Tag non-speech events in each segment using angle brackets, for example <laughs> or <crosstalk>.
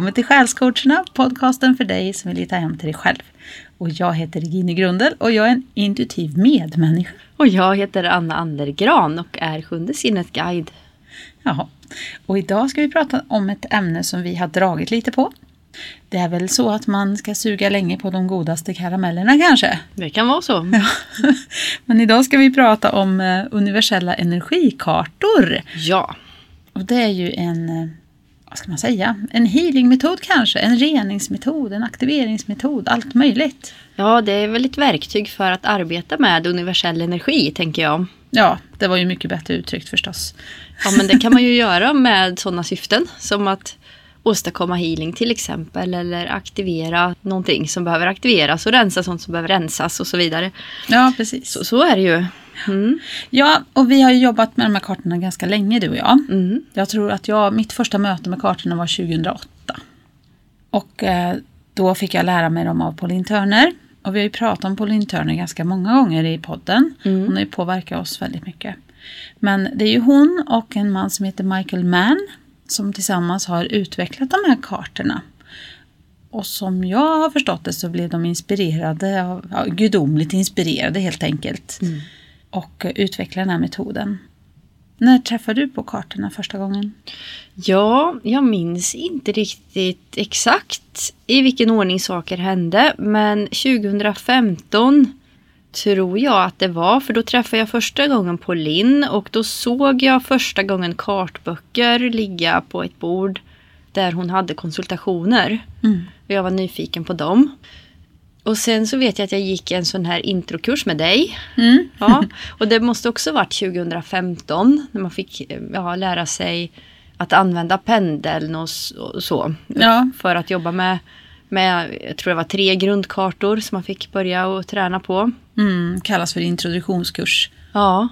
välkommen till Själscoacherna, podcasten för dig som vill hitta hem till dig själv. Och jag heter Regine Grundel och jag är en intuitiv medmänniska. Och jag heter Anna Andergran och är Sjunde sinnet guide. Jaha. Och idag ska vi prata om ett ämne som vi har dragit lite på. Det är väl så att man ska suga länge på de godaste karamellerna kanske? Det kan vara så. Ja. <laughs> Men idag ska vi prata om eh, universella energikartor. Ja. Och det är ju en, eh, vad ska man säga, en healingmetod kanske, en reningsmetod, en aktiveringsmetod, allt möjligt. Ja, det är väl ett verktyg för att arbeta med universell energi, tänker jag. Ja, det var ju mycket bättre uttryckt förstås. Ja, men det kan man ju <laughs> göra med sådana syften som att åstadkomma healing till exempel eller aktivera någonting som behöver aktiveras och rensa sånt som behöver rensas och så vidare. Ja, precis. Så, så är det ju. Mm. Ja, och vi har ju jobbat med de här kartorna ganska länge du och jag. Mm. Jag tror att jag, mitt första möte med kartorna var 2008. Och eh, då fick jag lära mig dem av Pauline Turner. Och vi har ju pratat om Pauline Turner ganska många gånger i podden. Mm. Hon har ju påverkat oss väldigt mycket. Men det är ju hon och en man som heter Michael Mann som tillsammans har utvecklat de här kartorna. Och som jag har förstått det så blev de inspirerade, av, ja, gudomligt inspirerade helt enkelt. Mm. Och utvecklade den här metoden. När träffade du på kartorna första gången? Ja, jag minns inte riktigt exakt i vilken ordning saker hände. Men 2015 tror jag att det var. För då träffade jag första gången på Linn och då såg jag första gången kartböcker ligga på ett bord där hon hade konsultationer. Mm. Och jag var nyfiken på dem. Och sen så vet jag att jag gick en sån här introkurs med dig. Mm. Ja, och det måste också varit 2015 när man fick ja, lära sig att använda pendeln och så. Ja. För att jobba med, med, jag tror det var tre grundkartor som man fick börja och träna på. Mm, kallas för introduktionskurs. Ja,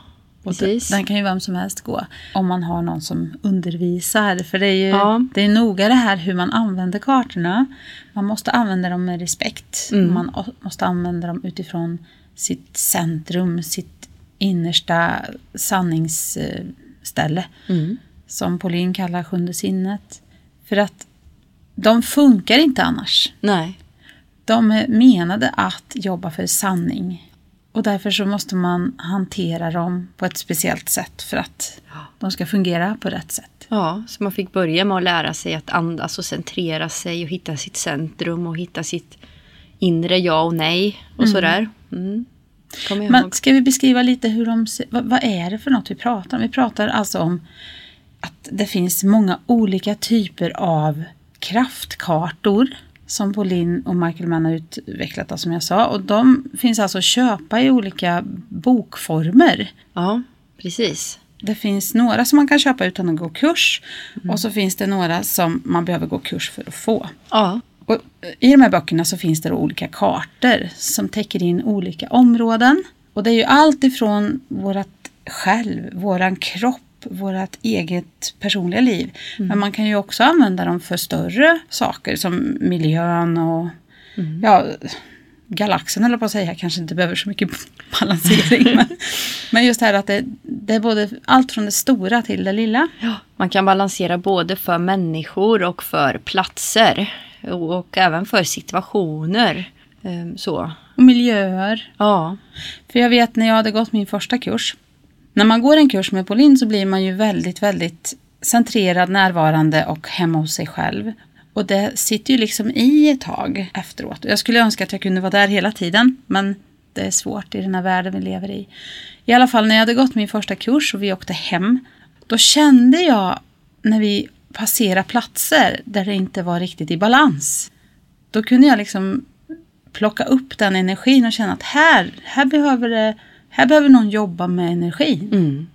Och precis. Den, kan ju vem som helst gå. Om man har någon som undervisar. För det är ju Ja. det är noga det här hur man använder kartorna. Man måste använda dem med respekt. Mm. Man måste använda dem utifrån sitt centrum, sitt innersta sanningsställe. Mm. Som Pauline kallar sjunde sinnet. För att de funkar inte annars. Nej. De är menade att jobba för sanning. Och därför så måste man hantera dem på ett speciellt sätt för att de ska fungera på rätt sätt. Ja, så man fick börja med att lära sig att andas och centrera sig och hitta sitt centrum och hitta sitt inre ja och nej och sådär. Mm. Kommer jag Men ska vi beskriva lite hur de vad, vad är det för något vi pratar om? Vi pratar alltså om att det finns många olika typer av kraftkartor som Pauline och Michael Mann har utvecklat, då, som jag sa. Och de finns alltså att köpa i olika bokformer. Ja, precis. Det finns några som man kan köpa utan att gå kurs och så finns det några som man behöver gå kurs för att få. Ja, Och I de här böckerna så finns det olika kartor som täcker in olika områden. Och det är ju allt ifrån vårat själv, våran kropp, vårat eget personliga liv. Men man kan ju också använda dem för större saker som miljön och ja, galaxen eller på att säga kanske inte behöver så mycket <laughs> balansering. men, <laughs> men just det här att det, det är både allt från det stora till det lilla. Ja, man kan balansera både för människor och för platser. Och, och även för situationer. Ehm, så. Och miljöer. Ja. För jag vet när jag hade gått min första kurs. När man går en kurs med Pauline så blir man ju väldigt, väldigt centrerad, närvarande och hemma hos sig själv. Och det sitter ju liksom i ett tag efteråt. Jag skulle önska att jag kunde vara där hela tiden, men det är svårt i den här världen vi lever i. I alla fall när jag hade gått min första kurs och vi åkte hem, då kände jag när vi passerade platser där det inte var riktigt i balans. Då kunde jag liksom plocka upp den energin och känna att här, här, behöver, det, här behöver någon jobba med energin. Mm.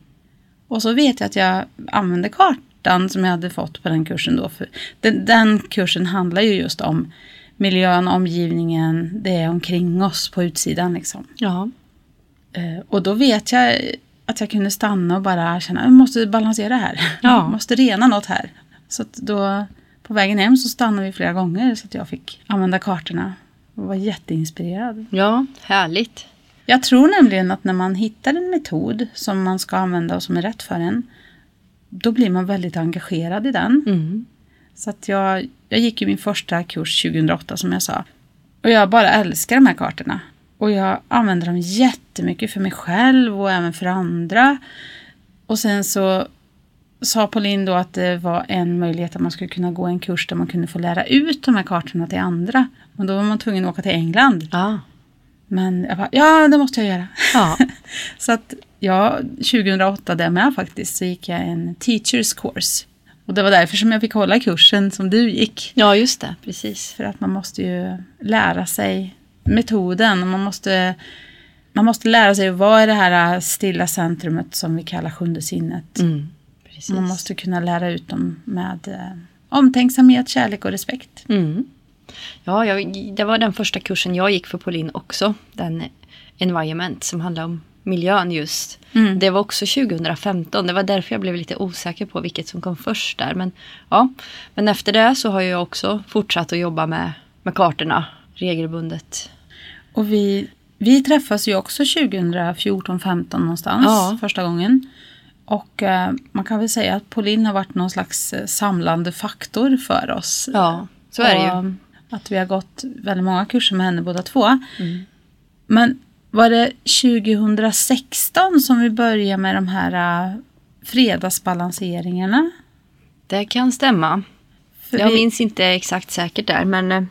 Och så vet jag att jag använde kartan som jag hade fått på den kursen då. För den, den kursen handlar ju just om miljön, omgivningen, det är omkring oss på utsidan liksom. Ja. Eh, Och då vet jag att jag kunde stanna och bara känna att jag måste balansera här. Ja. <laughs> Jag måste rena något här. Så då på vägen hem så stannade vi flera gånger så att jag fick använda kartorna. Och var jätteinspirerad. ja, härligt. Jag tror nämligen att när man hittar en metod som man ska använda och som är rätt för en, då blir man väldigt engagerad i den. Mm. Så att jag, jag gick ju min första kurs 2008 som jag sa. Och jag bara älskar de här kartorna. Och jag använder dem jättemycket för mig själv och även för andra. Och sen så sa Pauline då att det var en möjlighet att man skulle kunna gå en kurs där man kunde få lära ut de här kartorna till andra. Men då var man tvungen att åka till England. Ja. Men jag bara, ja det måste jag göra. Ja. <laughs> så att ja, 2008 där med faktiskt så gick jag en teachers course. Och det var därför som jag fick hålla kursen som du gick. ja, just det. Precis. För att man måste ju lära sig metoden. Man måste, man måste lära sig vad är det här stilla centrumet som vi kallar sjunde sinnet. Mm. Man måste kunna lära ut dem med eh, omtänksamhet, kärlek och respekt. Mm. Ja, jag, det var den första kursen jag gick för Pauline också. Den Environment som handlar om miljön just. Mm. Det var också 2015. Det var därför jag blev lite osäker på vilket som kom först där. Men, ja. Men efter det så har jag också fortsatt att jobba med, med kartorna regelbundet. Och vi, vi träffas ju också 2014-15 någonstans Ja. första gången. Och eh, man kan väl säga att Pauline har varit någon slags eh, samlande faktor för oss. Ja, så är det ju. Att vi har gått väldigt många kurser med henne båda två. Mm. Men var det 2016 som vi började med de här uh, fredagsbalanseringarna? Det kan stämma. För Jag vi- minns inte exakt säkert där men eh,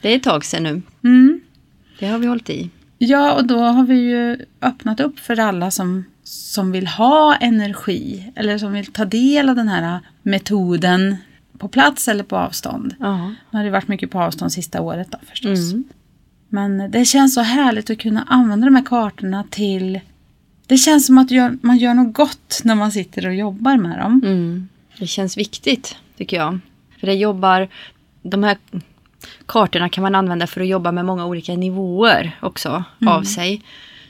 det är ett tag sedan nu. Mm. Det har vi hållit i. Ja, och då har vi ju öppnat upp för alla som, som vill ha energi eller som vill ta del av den här uh, metoden på plats eller på avstånd. Ja. Nu har det varit mycket på avstånd sista året då förstås. Mm. Men det känns så härligt att kunna använda de här kartorna till... Det känns som att man gör något gott när man sitter och jobbar med dem. Mm. Det känns viktigt tycker jag. För det jobbar, de här kartorna kan man använda för att jobba med många olika nivåer också av sig.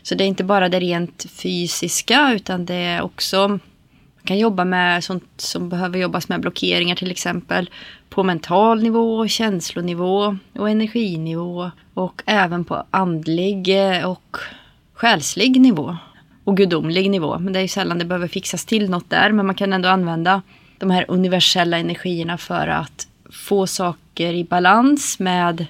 Så det är inte bara det rent fysiska utan det är också kan jobba med sånt som behöver jobbas med blockeringar till exempel på mental nivå, känslonivå och energinivå och även på andlig eh, och själslig nivå och gudomlig nivå. Men det är ju sällan det behöver fixas till något där men man kan ändå använda de här universella energierna för att få saker i balans med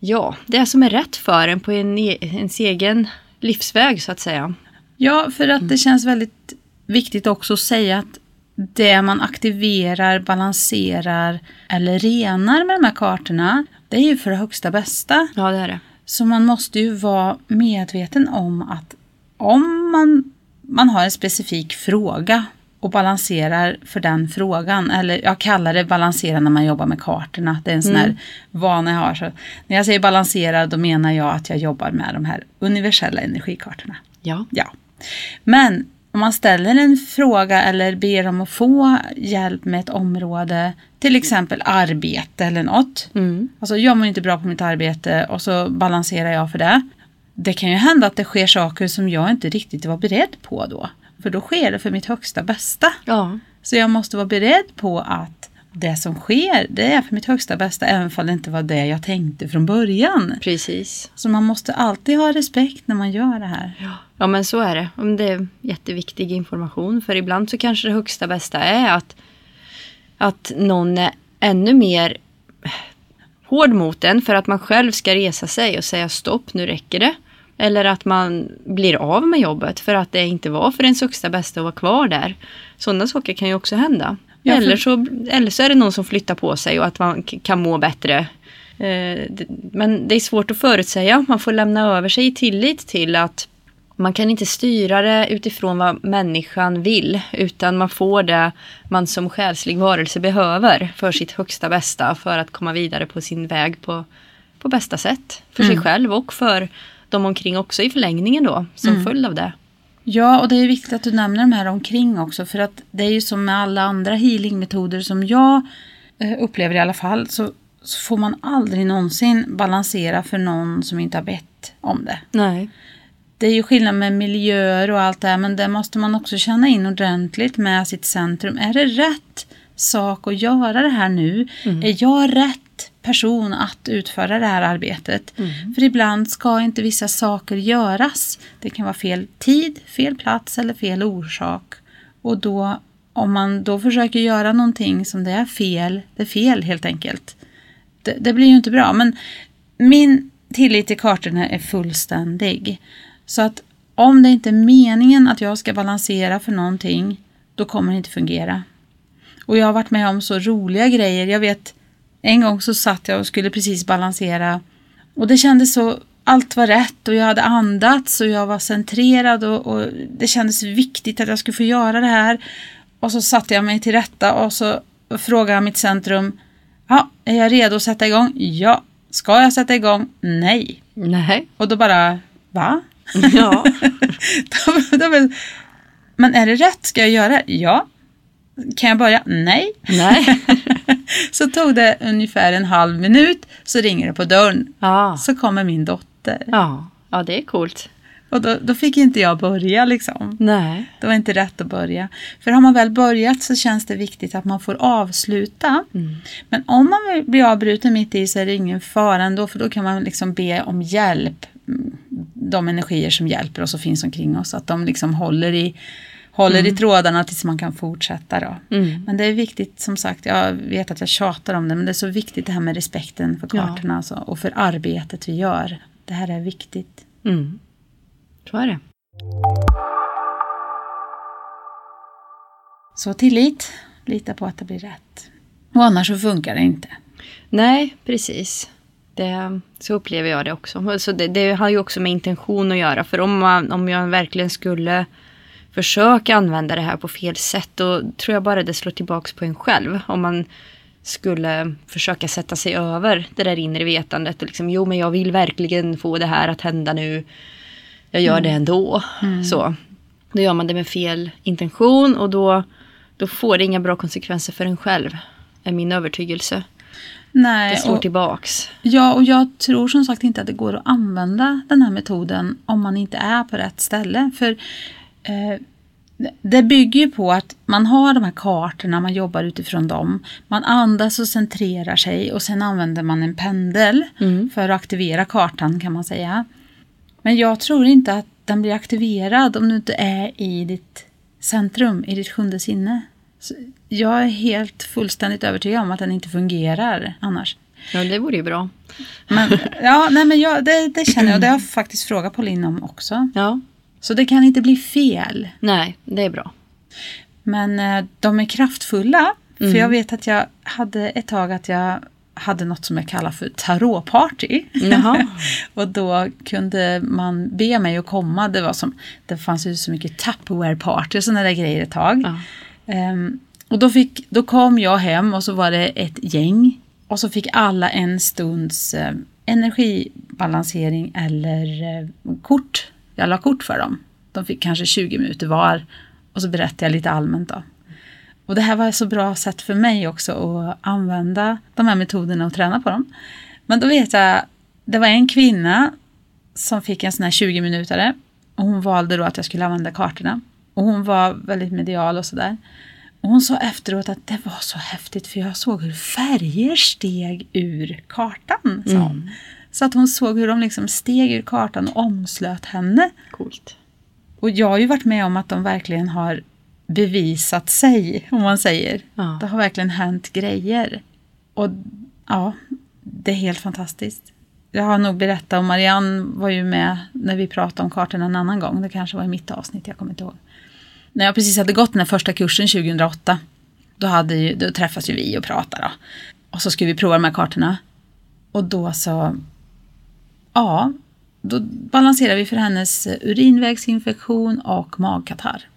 ja, det som är rätt för en på en, e- ens egen livsväg så att säga. Ja, för att det känns väldigt viktigt också att säga att det man aktiverar, balanserar eller renar med de här kartorna, det är ju för det högsta bästa. Ja, det är det. Så man måste ju vara medveten om att om man, man har en specifik fråga och balanserar för den frågan, eller jag kallar det balansera när man jobbar med kartorna, det är en sån här vana jag har. Så när jag säger balansera då menar jag att jag jobbar med de här universella energikartorna. Ja. Ja. Men om man ställer en fråga eller ber om att få hjälp med ett område, till exempel arbete eller något. Mm. Alltså jag mår inte bra på mitt arbete och så balanserar jag för det. Det kan ju hända att det sker saker som jag inte riktigt var beredd på då. För då sker det för mitt högsta bästa. Ja. Så jag måste vara beredd på att det som sker, det är för mitt högsta bästa, även om det inte var det jag tänkte från början. Precis. Så man måste alltid ha respekt när man gör det här. Ja men så är det. Det är jätteviktig information. För ibland så kanske det högsta bästa är att, att någon är ännu mer hård mot en för att man själv ska resa sig och säga stopp, nu räcker det. Eller att man blir av med jobbet för att det inte var för ens högsta bästa att vara kvar där. Sådana saker kan ju också hända. Ja, för- eller, så, eller så är det någon som flyttar på sig och att man kan må bättre. Eh, Men det är svårt att förutsäga. Man får lämna över sig i tillit till att man kan inte styra det utifrån vad människan vill. Utan man får det man som själslig varelse behöver för sitt högsta bästa. För att komma vidare på sin väg på, på bästa sätt. För sig själv och för de omkring också i förlängningen då. Som följd av det. Ja, och det är viktigt att du nämner de här omkring också. För att det är ju som med alla andra healingmetoder som jag eh, upplever i alla fall. Så, så får man aldrig någonsin balansera för någon som inte har bett om det. Nej. Det är ju skillnad med miljöer och allt det här. Men det måste man också känna in ordentligt med sitt centrum. Är det rätt sak att göra det här nu? Är jag rätt person att utföra det här arbetet? För ibland ska inte vissa saker göras. Det kan vara fel tid, fel plats eller fel orsak. Och då om man då försöker göra någonting som det är fel, det är fel helt enkelt. Det, det blir ju inte bra. Men min tillit till kartorna är fullständig. Så att om det inte är meningen att jag ska balansera för någonting, då kommer det inte fungera. Och jag har varit med om så roliga grejer. Jag vet, en gång så satt jag och skulle precis balansera och det kändes så, allt var rätt och jag hade andats och jag var centrerad och, och det kändes viktigt att jag skulle få göra det här. Och så satte jag mig till rätta och så frågade jag mitt centrum, ja, är jag redo att sätta igång? Ja. Ska jag sätta igång? Nej. Nej. Och då bara, va? <laughs> Ja. <laughs> Då- då- Men är det rätt? Ska jag göra? Ja. Kan jag börja? Nej. Nej. <laughs> Så tog det ungefär en halv minut så ringer det på dörren. Ja. Så kommer min dotter. Ja. Ja, det är coolt. Och då, då fick inte jag börja liksom. Nej. Det var inte rätt att börja. För har man väl börjat så känns det viktigt att man får avsluta. Mm. Men om man blir avbruten mitt i så är det ingen fara ändå för då kan man liksom be om hjälp. Mm, De energier som hjälper oss och finns omkring oss. Att de liksom håller i, håller i trådarna tills man kan fortsätta. Då. Mm. Men det är viktigt som sagt, jag vet att jag tjatar om det, men det är så viktigt det här med respekten för Ja. kartorna alltså, och för arbetet vi gör. Det här är viktigt. Mm. Så är det. Så tillit, lita på att det blir rätt. Och annars så funkar det inte. Nej, precis. Det, så upplever jag det också. Så det, det har ju också med intention att göra. För om, man, om jag verkligen skulle försöka använda det här på fel sätt, då tror jag bara det slår tillbaks på en själv. Om man skulle försöka sätta sig över det där inre vetandet och liksom, jo men jag vill verkligen få det här att hända nu. Jag gör det ändå. Så. Då gör man det med fel intention och då, då får det inga bra konsekvenser för en själv. Är min övertygelse. Nej, Det slår och, tillbaks. ja, och jag tror som sagt inte att det går att använda den här metoden om man inte är på rätt ställe. För eh, det- bygger ju på att man har de här kartorna, man jobbar utifrån dem. Man andas och centrerar sig och sen använder man en pendel Mm. för att aktivera kartan kan man säga. Men jag tror inte att den blir aktiverad om du inte är i ditt centrum, i ditt sjunde sinne. Så jag är helt fullständigt övertygad om att den inte fungerar annars. Ja, det vore ju bra. Men, ja, nej, men jag, det, det känner jag och det har jag faktiskt frågat Pauline om också. Ja. Så det kan inte bli fel. Nej, det är bra. Men eh, de är kraftfulla. Mm. För jag vet att jag hade ett tag att jag hade något som jag kallar för tarotparty. <laughs> Och då kunde man be mig att komma. Det, var som, det fanns ju så mycket Tupperware-party och sådana där grejer ett tag. Ja. Ehm, och då, fick, då kom jag hem och så var det ett gäng. Och så fick alla en stunds eh, energibalansering eller eh, kort. Jag la kort för dem. De fick kanske 20 minuter var. Och så berättade jag lite allmänt då. Och det här var ett så bra sätt för mig också att använda de här metoderna och träna på dem. Men då vet jag, det var en kvinna som fick en sån här 20 minutare och hon valde då att jag skulle använda kartorna. Och hon var väldigt medial och sådär. Och hon sa efteråt att det var så häftigt för jag såg hur färger steg ur kartan. Sa hon. Så att hon såg hur de liksom steg ur kartan och omslöt henne. Coolt. Och jag har ju varit med om att de verkligen har bevisat sig, om man säger. Ja. Det har verkligen hänt grejer. Och ja, det är helt fantastiskt. Jag har nog berättat, och Marianne var ju med när vi pratade om kartorna en annan gång. Det kanske var i mitt avsnitt, jag kommer inte ihåg. När jag precis hade gått den här första kursen 2008, då, hade ju, då träffas ju vi och pratar. Då. Och så skulle vi prova de här kartorna. Och då så, ja, då balanserade vi för hennes urinvägsinfektion och magkatarr.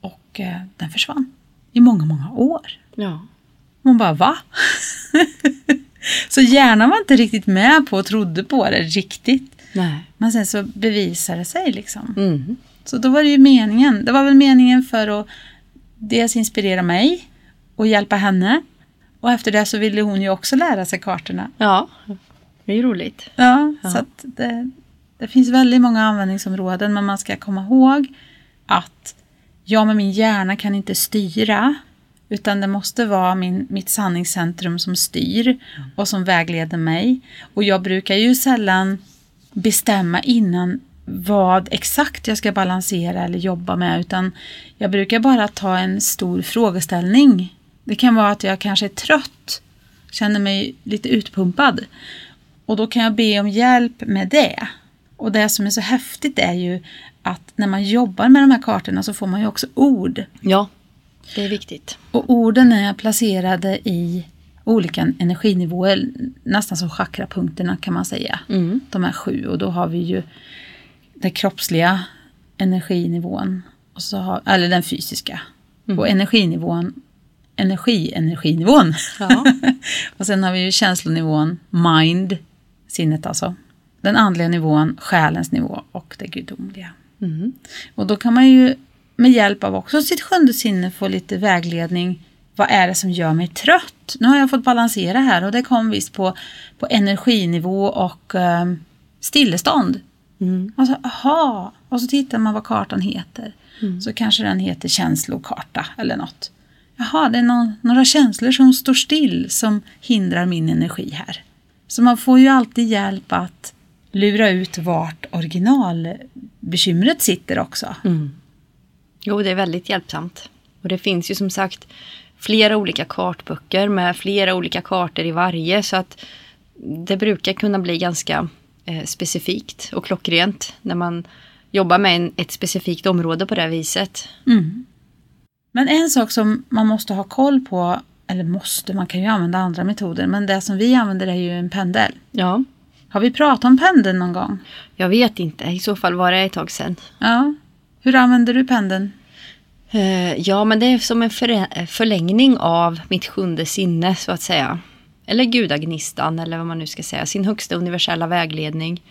Och eh, den försvann i många, många år. Ja. Hon bara, va? <laughs> så hjärnan var inte riktigt med på och trodde på det riktigt. Nej. Men sen så bevisade det sig liksom. Mm. Så då var det ju meningen. Det var väl meningen för att dels inspirera mig och hjälpa henne. Och efter det så ville hon ju också lära sig kartorna. Ja. Det är ju roligt. Ja, Ja. så det, det finns väldigt många användningsområden men man ska komma ihåg att jag med min hjärna kan inte styra utan det måste vara min, mitt sanningscentrum som styr och som vägleder mig. Och jag brukar ju sällan bestämma innan vad exakt jag ska balansera eller jobba med utan jag brukar bara ta en stor frågeställning. Det kan vara att jag kanske är trött, känner mig lite utpumpad och då kan jag be om hjälp med det. Och det som är så häftigt är ju att när man jobbar med de här kartorna så får man ju också ord. Ja, det är viktigt. Och orden är placerade i olika energinivåer, nästan som chakrapunkterna kan man säga. Mm. De är sju och då har vi ju den kroppsliga energinivån, och så har, eller den fysiska. Mm. Och energinivån, energi-energinivån. Ja. <laughs> och sen har vi ju känslonivån, mind, sinnet alltså. Den andliga nivån, själens nivå och det gudomliga. Mm. Och då kan man ju med hjälp av också sitt sjunde sinne få lite vägledning. Vad är det som gör mig trött? Nu har jag fått balansera här och det kom visst på, på energinivå och eh, stillestånd. Mm. Och så, aha, och så tittar man vad kartan heter. Mm. Så kanske den heter känslokarta eller något. Jaha, det är någon, några känslor som står still som hindrar min energi här. Så man får ju alltid hjälp att lura ut vart originalbekymret sitter också. Mm. Jo, det är väldigt hjälpsamt. Och det finns ju som sagt flera olika kartböcker med flera olika kartor i varje så att det brukar kunna bli ganska eh, specifikt och klockrent när man jobbar med en, ett specifikt område på det viset. Mm. Men en sak som man måste ha koll på, eller måste, man kan ju använda andra metoder, men det som vi använder är ju en pendel. Ja, Har vi pratat om pendeln någon gång? jag vet inte. I så fall var det ett tag sedan. Ja. Hur använder du pendeln? Eh, ja, men det är som en förlängning av mitt sjunde sinne så att säga. Eller gudagnistan eller vad man nu ska säga. Sin högsta universella vägledning.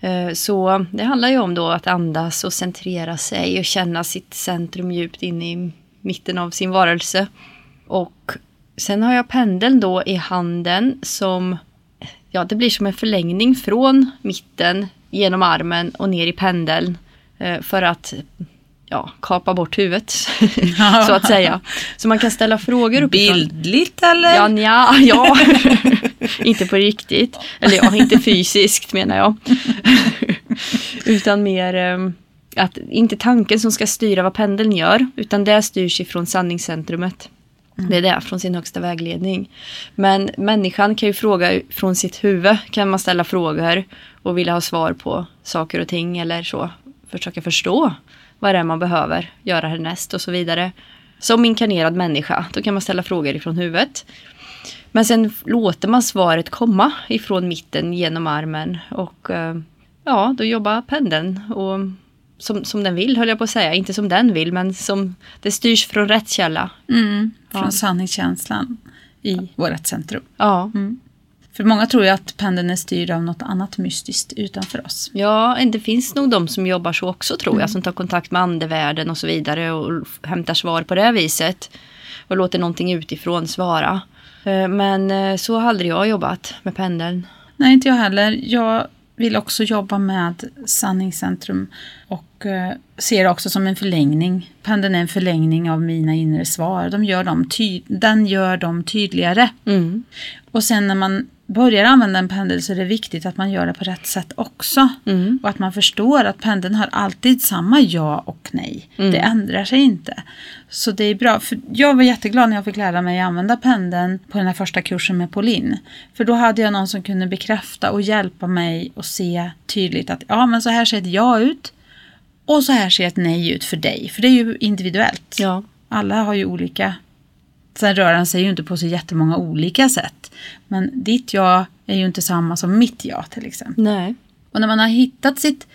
Eh, så det handlar ju om då att andas och centrera sig och känna sitt centrum djupt in i mitten av sin varelse. Och sen har jag pendeln då i handen som, ja det blir som en förlängning från mitten genom armen och ner i pendeln. Eh, för att ja, kapa bort huvudet <laughs> så att säga. Så man kan ställa frågor uppifrån. Bildligt eller? Ja, nja, ja. <laughs> inte på riktigt. Eller ja, inte fysiskt menar jag. <laughs> utan mer eh, att inte tanken som ska styra vad pendeln gör. Utan det styrs ifrån sanningscentrumet. Det är det, från sin högsta vägledning. Men människan kan ju fråga från sitt huvud. Kan man ställa frågor och vilja ha svar på saker och ting eller så. Försöka förstå vad det är man behöver göra härnäst och så vidare. Som inkarnerad människa, då kan man ställa frågor ifrån huvudet. Men sen låter man svaret komma ifrån mitten genom armen och eh, ja, då jobbar pendeln och som, som den vill höll jag på att säga. Inte som den vill men som det styrs från rätt källa. Mm, från Ja. sanningskänslan i vårt centrum. Ja, För många tror ju att pendeln är styrd av något annat mystiskt utanför oss. ja det finns nog de som jobbar så också tror jag. Som tar kontakt med andevärlden och så vidare och hämtar svar på det viset. Och låter någonting utifrån svara. Eh, Men eh, så har aldrig jag jobbat med pendeln. Nej, inte jag heller. Jag vill också jobba med sanningscentrum och eh, ser det också som en förlängning. Pendeln är en förlängning av mina inre svar. De gör dem den gör dem tydligare. Mm. Och sen när man börjar använda en pendel så är det viktigt att man gör det på rätt sätt också. Mm. Och att man förstår att pendeln har alltid samma ja och nej. Det ändrar sig inte. Så det är bra. För jag var jätteglad när jag fick lära mig använda pendeln på den här första kursen med Pauline. För då hade jag någon som kunde bekräfta och hjälpa mig och se tydligt att ja men så här ser ett ja ut. Och så här ser ett nej ut för dig. För det är ju individuellt. Ja. Alla har ju olika. Sen rör han sig ju inte på så jättemånga olika sätt. Men ditt ja är ju inte samma som mitt ja till exempel. Nej. Och när man har hittat sitt,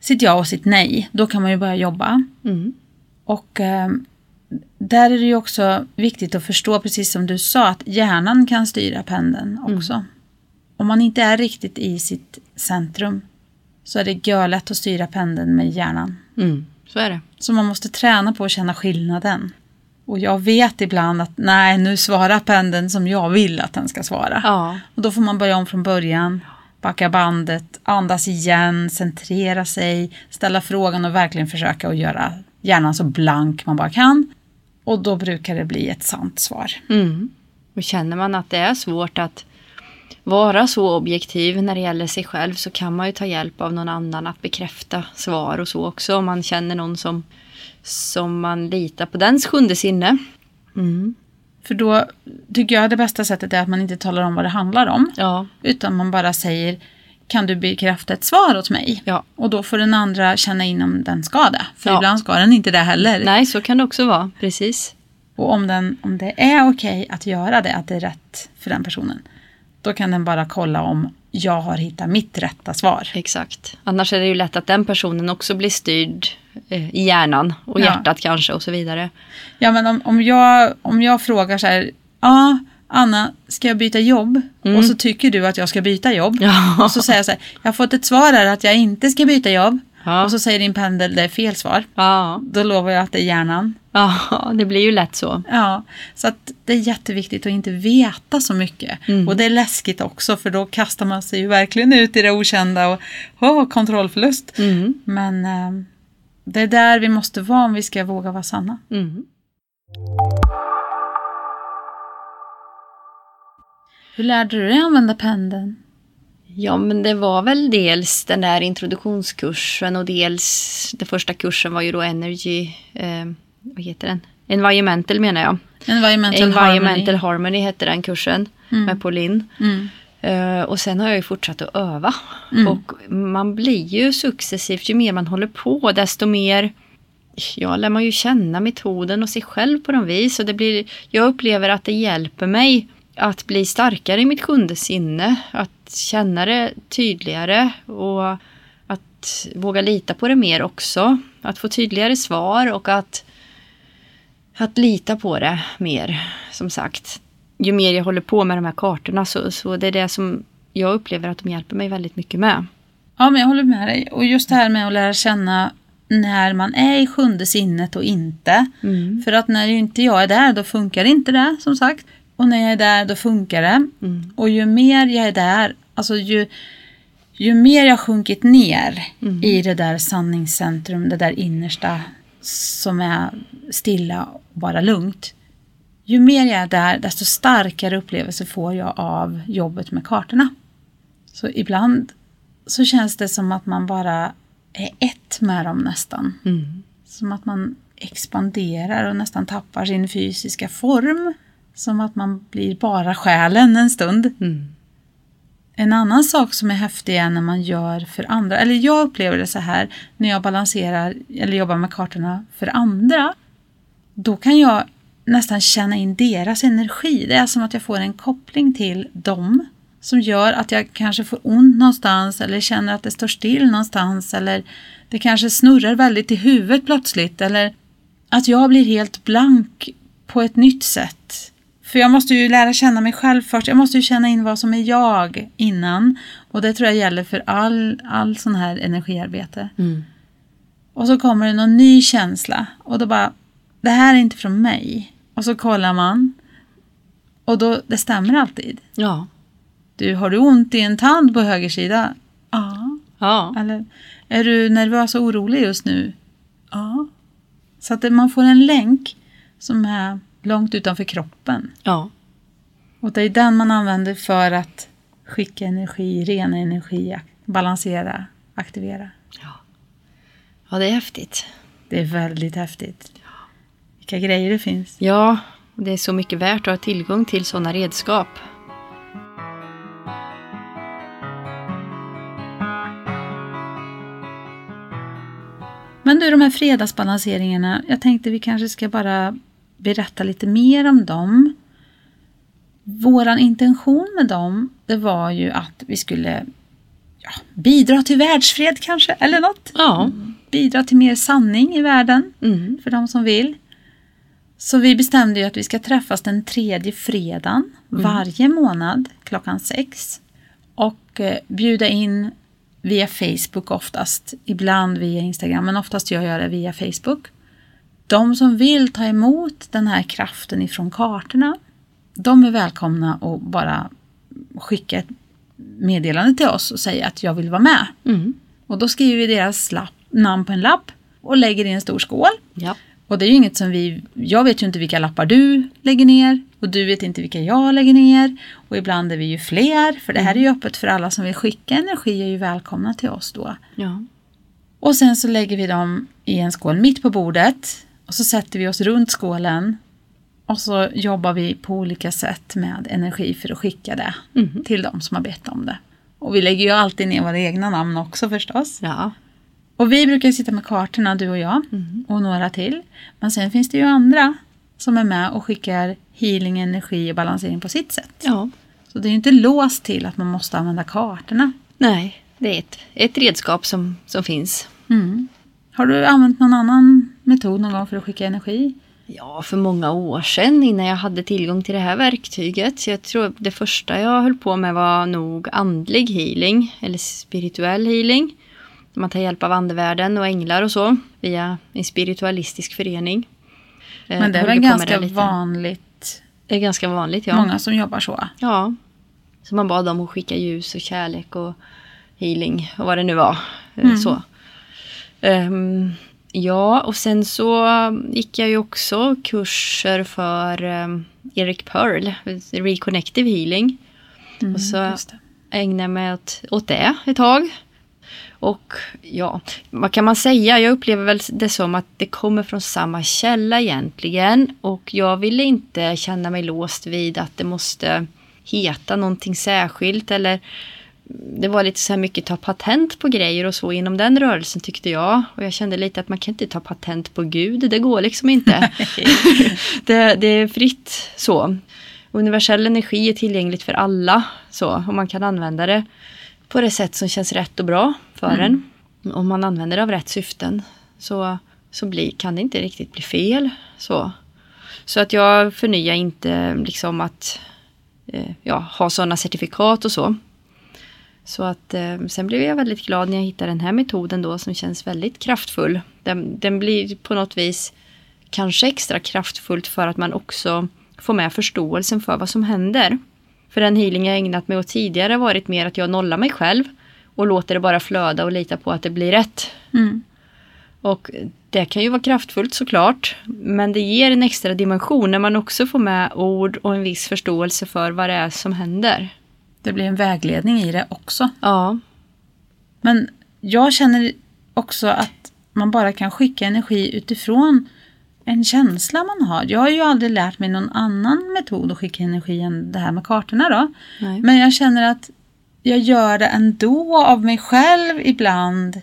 sitt ja och sitt nej, då kan man ju börja jobba. Mm. Och eh, där är det ju också viktigt att förstå, precis som du sa, att hjärnan kan styra pendeln också. Om man inte är riktigt i sitt centrum så är det görlätt att styra pendeln med hjärnan. Mm. Så är det. Så man måste träna på att känna skillnaden. Och jag vet ibland att nej, nu svarar pendeln som jag vill att den ska svara. Ja. Och då får man börja om från början, backa bandet, andas igen, centrera sig, ställa frågan och verkligen försöka att göra hjärnan så blank man bara kan. Och då brukar det bli ett sant svar. Mm. Och känner man att det är svårt att vara så objektiv när det gäller sig själv så kan man ju ta hjälp av någon annan att bekräfta svar och så också om man känner någon som, som man litar på dens sjunde sinne. Mm. För då tycker jag det bästa sättet är att man inte talar om vad det handlar om. Ja, Utan man bara säger kan du bekräfta ett svar åt mig? ja. Och då får den andra känna in om den ska det. För Ja. ibland ska den inte det heller. Nej, så kan det också vara. Precis. Och om, den, om det är okej att göra det, att det är rätt för den personen. Då kan den bara kolla om jag har hittat mitt rätta svar. Exakt. Annars är det ju lätt att den personen också blir styrd i hjärnan och Ja. hjärtat kanske och så vidare. Ja men om, om, jag, om jag frågar så här, ja Anna, ska jag byta jobb? Mm. Och så tycker du att jag ska byta jobb. Ja. Och så säger jag så här, jag har fått ett svar här att jag inte ska byta jobb. Ja. Och så säger din pendel, det är fel svar. Ja. Då lovar jag att det är hjärnan. ja, det blir ju lätt så. Ja, så att det är jätteviktigt att inte veta så mycket. Mm. Och det är läskigt också för då kastar man sig ju verkligen ut i det okända och oh, kontrollförlust. Mm. Men eh, det är där vi måste vara om vi ska våga vara sanna. Mm. Hur lärde du dig använda pendeln? Ja, men det var väl dels den där introduktionskursen och dels den första kursen var ju då Energy, eh, vad heter den? Environmental menar jag. Environmental, Environmental harmony. Harmony hette den kursen Mm. med Pauline. Mm. Eh, och sen har jag ju fortsatt att öva. Mm. Och man blir ju successivt, ju mer man håller på, desto mer ja, lär man ju känna metoden och sig själv på något vis. Och det blir, jag upplever att det hjälper mig att bli starkare i mitt sjunde sinne. Att känna det tydligare och att våga lita på det mer också. Att få tydligare svar och att, att lita på det mer, som sagt. Ju mer jag håller på med de här kartorna så, så det är det som jag upplever att de hjälper mig väldigt mycket med. Ja, men jag håller med dig. Och just det här med att lära känna när man är i sjunde sinnet och inte. Mm. För att när inte jag är där, då funkar inte det, som sagt. Och när jag är där, då funkar det. Mm. Och ju mer jag är där, alltså ju, ju mer jag sjunkit ner Mm. i det där sanningscentrum, det där innersta som är stilla och bara lugnt. Ju mer jag är där, desto starkare upplevelse får jag av jobbet med kartorna. Så ibland så känns det som att man bara är ett med dem nästan. Mm. Som att man expanderar och nästan tappar sin fysiska form. Som att man blir bara själen en stund. Mm. En annan sak som är häftig är när man gör för andra, eller jag upplever det så här när jag balanserar eller jobbar med kartorna för andra. Då kan jag nästan känna in deras energi. Det är som att jag får en koppling till dem som gör att jag kanske får ont någonstans eller känner att det står still någonstans eller det kanske snurrar väldigt i huvudet plötsligt eller att jag blir helt blank på ett nytt sätt. För jag måste ju lära känna mig själv först. Jag måste ju känna in vad som är jag innan. Och det tror jag gäller för all, all sån här energiarbete. Mm. Och så kommer det någon ny känsla. Och då bara, det här är inte från mig. Och så kollar man. Och då, det stämmer alltid. Ja. Du, har du ont i en tand på höger sida? Ja. Ja. Eller, är du nervös och orolig just nu? Ja. Så att man får en länk som är långt utanför kroppen. Ja. Och det är den man använder för att skicka energi, rena energi, balansera, aktivera. Ja, det är häftigt. Det är väldigt häftigt. Vilka grejer det finns. Ja, det är så mycket värt att ha tillgång till sådana redskap. Men du, de här fredagsbalanseringarna, jag tänkte vi kanske ska bara berätta lite mer om dem. Våran intention med dem, det var ju att vi skulle ja, bidra till världsfred kanske, eller något. Ja. Bidra till mer sanning i världen. Mm. för de som vill. Så vi bestämde ju att vi ska träffas den tredje fredagen varje månad klockan sex. Och eh, bjuda in via Facebook oftast, ibland via Instagram, men oftast gör jag det via Facebook. De som vill ta emot den här kraften ifrån kartorna, de är välkomna att bara skicka ett meddelande till oss och säga att jag vill vara med. Mm. Och då skriver vi deras lapp, namn på en lapp och lägger i en stor skål. Ja. Och det är ju inget som vi, jag vet ju inte vilka lappar du lägger ner och du vet inte vilka jag lägger ner. Och ibland är vi ju fler. För det här är ju öppet för alla som vill skicka energi är ju välkomna till oss då. Ja. Och sen så lägger vi dem i en skål mitt på bordet. Och så sätter vi oss runt skålen. Och så jobbar vi på olika sätt med energi för att skicka det Mhm. till dem som har bett om det. Och vi lägger ju alltid ner våra egna namn också förstås. Ja. Och vi brukar sitta med kartorna, du och jag, Mhm. och några till. Men sen finns det ju andra som är med och skickar healing, energi och balansering på sitt sätt. Ja. Så det är ju inte låst till att man måste använda kartorna. Nej, det är ett, ett redskap som, som finns. Mm. Har du använt någon annan metod någon gång för att skicka energi? Ja, för många år sedan innan jag hade tillgång till det här verktyget. Så jag tror det första jag höll på med var nog andlig healing eller spirituell healing. Man tar hjälp av andevärlden och änglar och så via en spiritualistisk förening. Eh, Men det är väl ganska vanligt, Det är ganska vanligt, ja. många som jobbar så. Ja. Så man bad dem att skicka ljus och kärlek och healing och vad det nu var. Eh, Mm. Så. Ehm, ja, och sen så gick jag ju också kurser för um, Eric Pearl, Reconnective Healing. Mm, Och så- det. Jag ägnade mig åt, åt det ett tag. Och ja, vad kan man säga? Jag upplever väl det som att det kommer från samma källa egentligen. Och jag ville inte känna mig låst vid att det måste heta någonting särskilt. Eller det var lite så här mycket ta patent på grejer och så inom den rörelsen tyckte jag. Och jag kände lite att man kan inte ta patent på Gud. Det går liksom inte. <laughs> det, det är fritt så. Universell energi är tillgängligt för alla. Så, och man kan använda det på det sätt som känns rätt och bra för en. Om man använder det av rätt syften så, så blir, kan det inte riktigt bli fel. Så, så att jag förnyar inte liksom att eh, ja, ha sådana certifikat och så. Så att eh, sen blev jag väldigt glad när jag hittade den här metoden då som känns väldigt kraftfull. Den, den blir på något vis kanske extra kraftfullt för att man också får med förståelsen för vad som händer. För den healing jag ägnat mig åt tidigare varit mer att jag nollar mig själv och låter det bara flöda och lita på att det blir rätt. Mm. Och det kan ju vara kraftfullt såklart, men det ger en extra dimension när man också får med ord och en viss förståelse för vad det är som händer. Det blir en vägledning i det också. Ja, Men jag känner också att man bara kan skicka energi utifrån en känsla man har. Jag har ju aldrig lärt mig någon annan metod att skicka energi än det här med kartorna då. nej. Men jag känner att jag gör det ändå av mig själv ibland.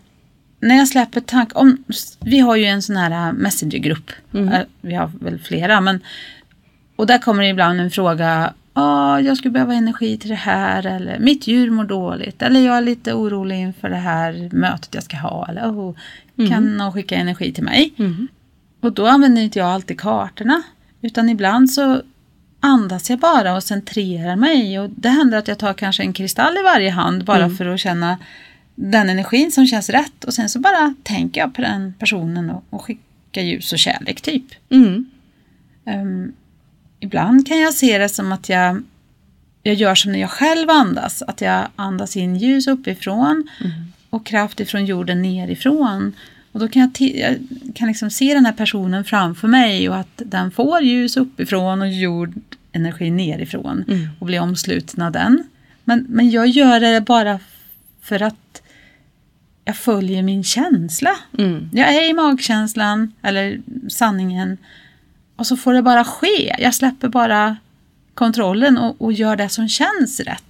När jag släpper tank om Vi har ju en sån här äh, messengergrupp. Mm. Äh, Vi har väl flera men och där kommer det ibland en fråga. Ja, jag skulle behöva energi till det här eller mitt djur mår dåligt eller jag är lite orolig inför det här mötet jag ska ha eller oh, kan någon skicka energi till mig? Mm. Och då använder inte jag alltid kartorna. Utan ibland så andas jag bara och centrerar mig. Och det händer att jag tar kanske en kristall i varje hand bara för att känna den energin som känns rätt. Och sen så bara tänker jag på den personen och, och skickar ljus och kärlek typ. Mm. Ehm, ibland kan jag se det som att jag, jag gör som när jag själv andas. Att jag andas in ljus uppifrån och kraft ifrån jorden nerifrån. Och då kan jag, jag kan liksom se den här personen framför mig och att den får ljus uppifrån och jordenergi nerifrån Mm. och blir omsluten av den. Men, men jag gör det bara för att jag följer min känsla. Mm. Jag är i magkänslan eller sanningen och så får det bara ske. Jag släpper bara kontrollen och, och gör det som känns rätt.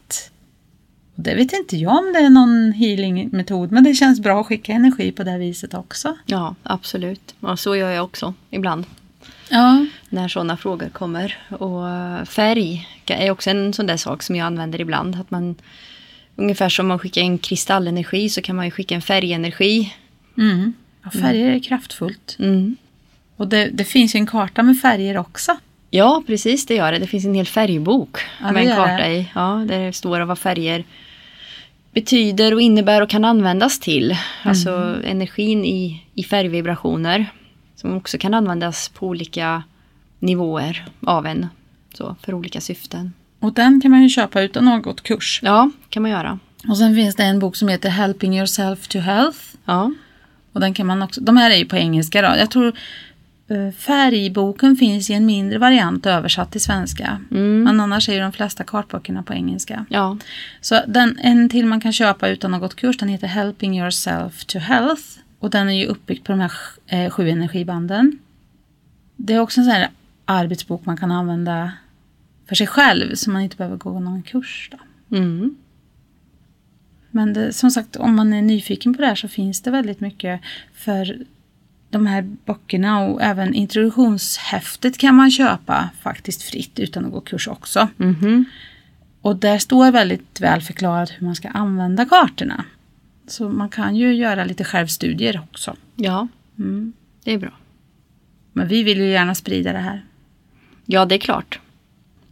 Det vet inte jag om det är någon healingmetod men det känns bra att skicka energi på det viset också. Ja, absolut. Och så gör jag också ibland. Ja. när sådana frågor kommer. Och eh, färg är också en sån där sak som jag använder ibland. Att man, ungefär som man skickar en kristallenergi så kan man ju skicka en färgenergi. Mm. ja färger är kraftfullt. Mm. Och det, det finns ju en karta med färger också. Ja, precis det gör det. Det finns en hel färgbok Ja, med en karta det. i. Ja, där det står vad färger betyder och innebär och kan användas till. Alltså Mm. energin i, i färgvibrationer. Som också kan användas på olika nivåer av en. Så, för olika syften. Och den kan man ju köpa utan något kurs. Ja, kan man göra. Och sen finns det en bok som heter Helping yourself to health. Ja. Och den kan man också, de här är ju på engelska då. Jag tror färgboken finns i en mindre variant översatt till svenska. Mm. Men annars är ju de flesta kartböckerna på engelska. Ja. Så den, en till man kan köpa utan gått kurs, den heter Helping Yourself to Health. Och den är ju uppbyggd på de här eh, sju energibanden. Det är också en sån här arbetsbok man kan använda för sig själv, så man inte behöver gå någon kurs. Då. Mm. Men det, som sagt, om man är nyfiken på det här så finns det väldigt mycket för de här böckerna och även introduktionshäftet kan man köpa faktiskt fritt utan att gå kurs också. Mhm. Och där står väldigt väl förklarat hur man ska använda kartorna. Så man kan ju göra lite självstudier också. Ja, Mm. det är bra. Men vi vill ju gärna sprida det här. Ja, det är klart.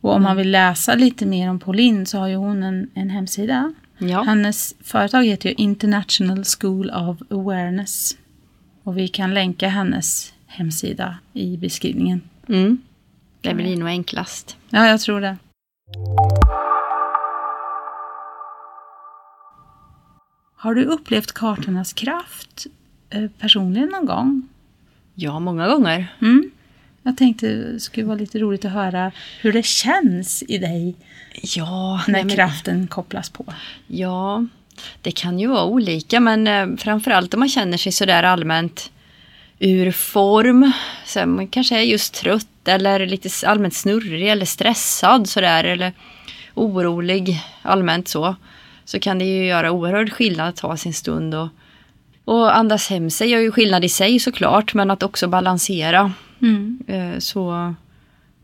Och om man vill läsa lite mer om Pauline så har ju hon en, en hemsida. Ja. Hennes företag heter ju International School of Awareness. Och vi kan länka hennes hemsida i beskrivningen. Mm. Det blir nog enklast. Ja, jag tror det. Har du upplevt kartornas kraft eh, personligen någon gång? Ja, många gånger. Mm. Jag tänkte det skulle vara lite roligt att höra hur det känns i dig Ja, när nej, men- kraften kopplas på. Ja, det kan ju vara olika men eh, framförallt om man känner sig sådär allmänt ur form. Så man kanske är just trött eller lite allmänt snurrig eller stressad sådär eller orolig allmänt så. Så kan det ju göra oerhörd skillnad att ta sin stund och, och andas hem sig gör ju skillnad i sig såklart men att också balansera Mm. eh, så,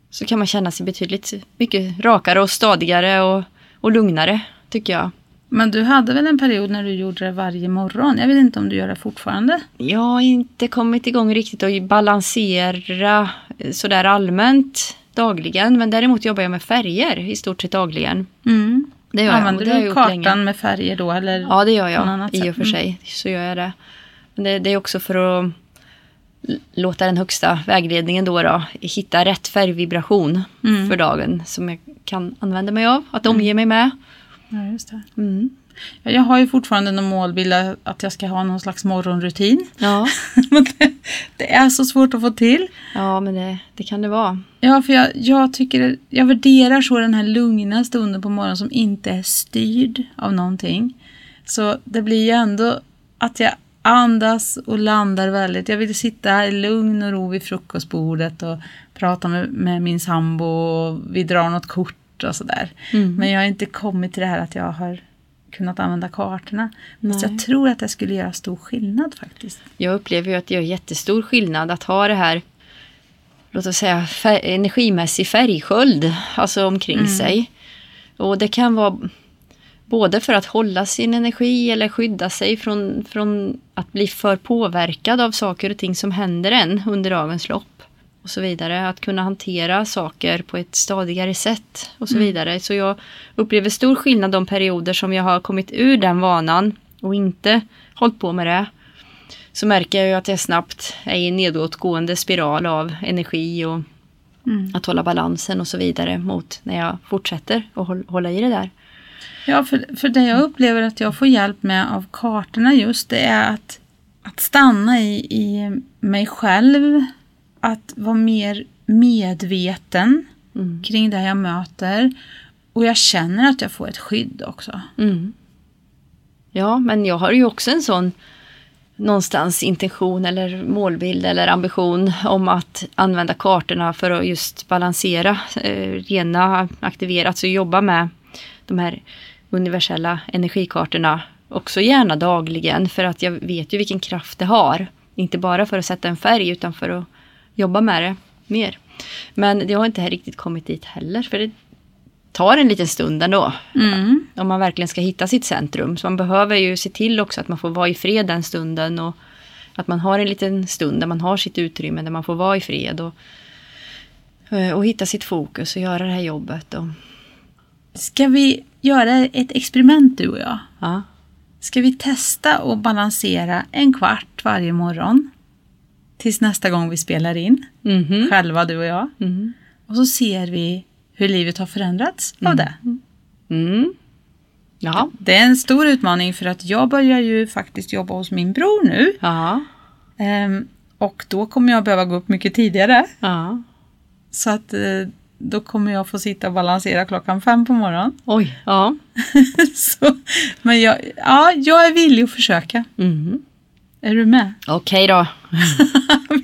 så kan man känna sig betydligt mycket rakare och stadigare och, och lugnare tycker jag. Men du hade väl en period när du gjorde det varje morgon? Jag vet inte om du gör det fortfarande? Jag har inte kommit igång riktigt att balansera eh, sådär allmänt dagligen. Men däremot jobbar jag med färger i stort sett dagligen. Mm. Det gör jag. Använder det har jag du gjort kartan länge. med färger då? Eller? Ja, det gör jag i och för Mm. sig. Så gör jag det. Men det, det är också för att låta den högsta vägledningen då, då hitta rätt färgvibration Mm. för dagen som jag kan använda mig av, att omge mig med. Ja, just det. Mm. Ja, Jag har ju fortfarande någon målbild att jag ska ha någon slags morgonrutin. Ja, <laughs> Men det, det är så svårt att få till. ja, men det, det kan det vara. Ja, för jag, jag tycker, jag värderar så den här lugna stunden på morgonen som inte är styrd av någonting. Så det blir ju ändå att jag andas och landar väldigt. Jag vill sitta i lugn och ro vid frukostbordet och prata med, med min sambo och vi drar något kort och sådär. Mm. Men jag har inte kommit till det här att jag har kunnat använda kartorna. Fast jag tror att det skulle göra stor skillnad faktiskt. Jag upplever ju att det gör jättestor skillnad att ha det här, låt oss säga fär- energimässig färgsköld, alltså omkring sig. Och det kan vara både för att hålla sin energi eller skydda sig från, från att bli för påverkad av saker och ting som händer en under dagens lopp. Och så vidare. Att kunna hantera saker på ett stadigare sätt och så vidare. Så jag upplever stor skillnad de perioder som jag har kommit ur den vanan och inte hållit på med det så märker jag ju att jag snabbt är i en nedåtgående spiral av energi och Mm. att hålla balansen och så vidare mot när jag fortsätter att håll- hålla i det där. Ja, för, för det jag upplever att jag får hjälp med av kartorna just det är att, att stanna i, i mig själv. Att vara mer medveten Mm. kring det jag möter. Och jag känner att jag får ett skydd också. Mm. Ja, men jag har ju också en sån någonstans intention eller målbild eller ambition om att använda kartorna för att just balansera, eh, rena, aktivera, alltså jobba med de här universella energikartorna också gärna dagligen för att jag vet ju vilken kraft det har. Inte bara för att sätta en färg utan för att jobba med det mer. Men jag har inte riktigt kommit dit heller för det tar en liten stund ändå Mm. om man verkligen ska hitta sitt centrum. Så man behöver ju se till också att man får vara i fred den stunden och att man har en liten stund där man har sitt utrymme där man får vara i fred och, eh, och hitta sitt fokus och göra det här jobbet. Och, Ska vi göra ett experiment du och jag? ja. Ska vi testa att balansera en kvart varje morgon? Tills nästa gång vi spelar in. Mhm. Själva du och jag. Mm. Och så ser vi hur livet har förändrats av det. Mm. Ja. Det är en stor utmaning för att jag börjar ju faktiskt jobba hos min bror nu. Ehm, Och då kommer jag behöva gå upp mycket tidigare. Ja. Så att eh, då kommer jag få sitta och balansera klockan fem på morgonen. Oj. Ja. <laughs> Så, men jag, ja, jag är villig att försöka. Mm. Är du med? <laughs> Okej då.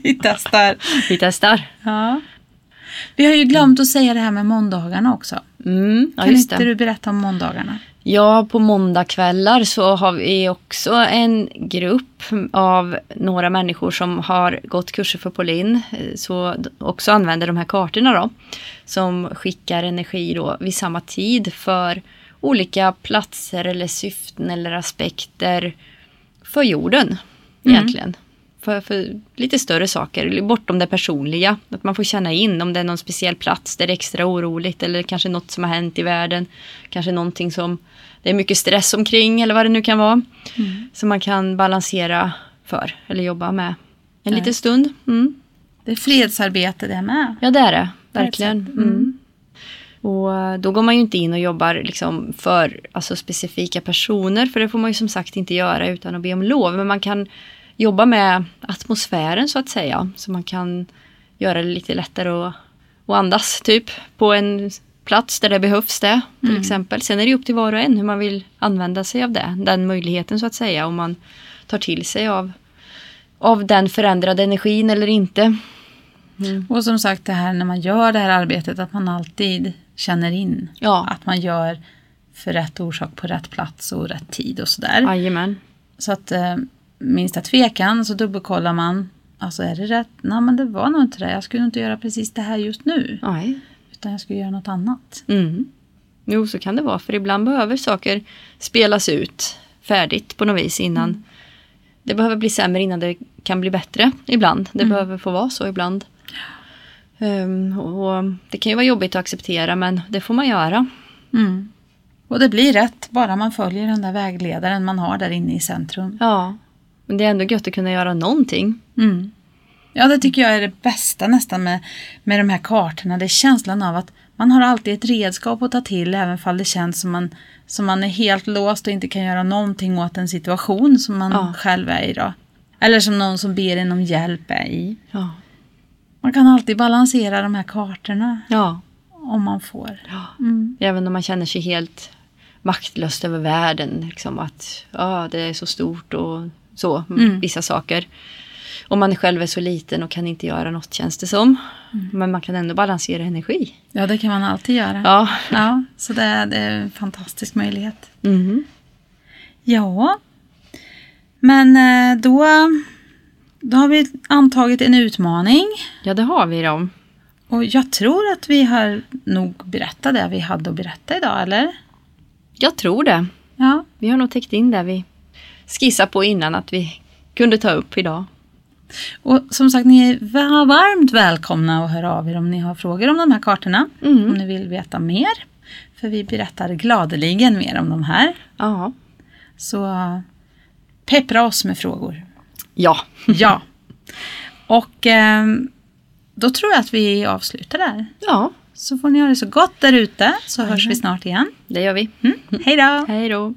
Vi testar. Vi testar. Ja. Vi har ju glömt att säga det här med måndagarna också. Mm. Ja, kan inte det. du berätta om måndagarna? Ja, på måndagkvällar så har vi också en grupp av några människor som har gått kurser för Polin. eh, Så också använder de här kartorna då. Som skickar energi då vid samma tid för olika platser eller syften eller aspekter för jorden egentligen. För, för lite större saker, bortom det personliga. Att man får känna in om det är någon speciell plats där det är extra oroligt eller kanske något som har hänt i världen. Kanske någonting som det är mycket stress omkring eller vad det nu kan vara. Som man kan balansera för eller jobba med en Nej. liten stund. Mm. Det är fredsarbete det med. Ja det är det, verkligen. Sätt. Mm. Mm. Och eh, då går man ju inte in och jobbar liksom för alltså, specifika personer för det får man ju som sagt inte göra utan att be om lov. Men man kan jobba med atmosfären så att säga. Så man kan göra det lite lättare att, att andas typ på en plats där det behövs det till exempel. Sen är det upp till var och en hur man vill använda sig av det. Den möjligheten så att säga om man tar till sig av, av den förändrade energin eller inte. Och som sagt det här när man gör det här arbetet att man alltid känner in Ja. att man gör för rätt orsak på rätt plats och rätt tid och sådär. Jajamän. Så att eh, minsta tvekan så dubbelkollar man. Alltså är det rätt? Nej men det var nog inte det. Jag skulle inte göra precis det här just nu. Nej. Utan jag skulle göra något annat. Mm. Jo, så kan det vara. För ibland behöver saker spelas ut färdigt på något vis innan. Det behöver bli sämre innan det kan bli bättre ibland. Det behöver få vara så ibland. Ehm, och det kan ju vara jobbigt att acceptera men det får man göra. Mm. Och det blir rätt bara man följer den där vägledaren man har där inne i centrum. Ja. Men det är ändå gött att kunna göra någonting. Mm. Ja, det tycker jag är det bästa nästan med, med de här kartorna. Det är känslan av att man har alltid ett redskap att ta till även fall det känns som man, som man är helt låst och inte kan göra någonting åt en situation som man Ja. själv är i då. Eller som någon som ber en om hjälp är i. Ja. Man kan alltid balansera de här kartorna Ja. om man får. ja. Mm. Även om man känner sig helt maktlös över världen. Liksom att ja, det är så stort och så, Mm. vissa saker. Och man själv är så liten och kan inte göra något känns det som. Mm. Men man kan ändå balansera energi. Ja, det kan man alltid göra. Ja. Ja, så det är, det är en fantastisk möjlighet. Mhm. Ja, men eh, då, då har vi antagit en utmaning. ja, det har vi då. Och jag tror att vi har nog berättat det vi hade att berätta idag, eller? Jag tror det. Ja, Vi har nog täckt in det vi skissade på innan att vi kunde ta upp idag. och som sagt, ni är va- varmt välkomna att höra av er om ni har frågor om de här kartorna. Mm. Om ni vill veta mer. För vi berättar gladeligen mer om de här. Ja. Så peppra oss med frågor. Ja. Ja. Och ehm, då tror jag att vi avslutar där. Ja, Så får ni ha det så gott där ute så hörs vi snart igen. det gör vi. Mm. Hej då! Hej då.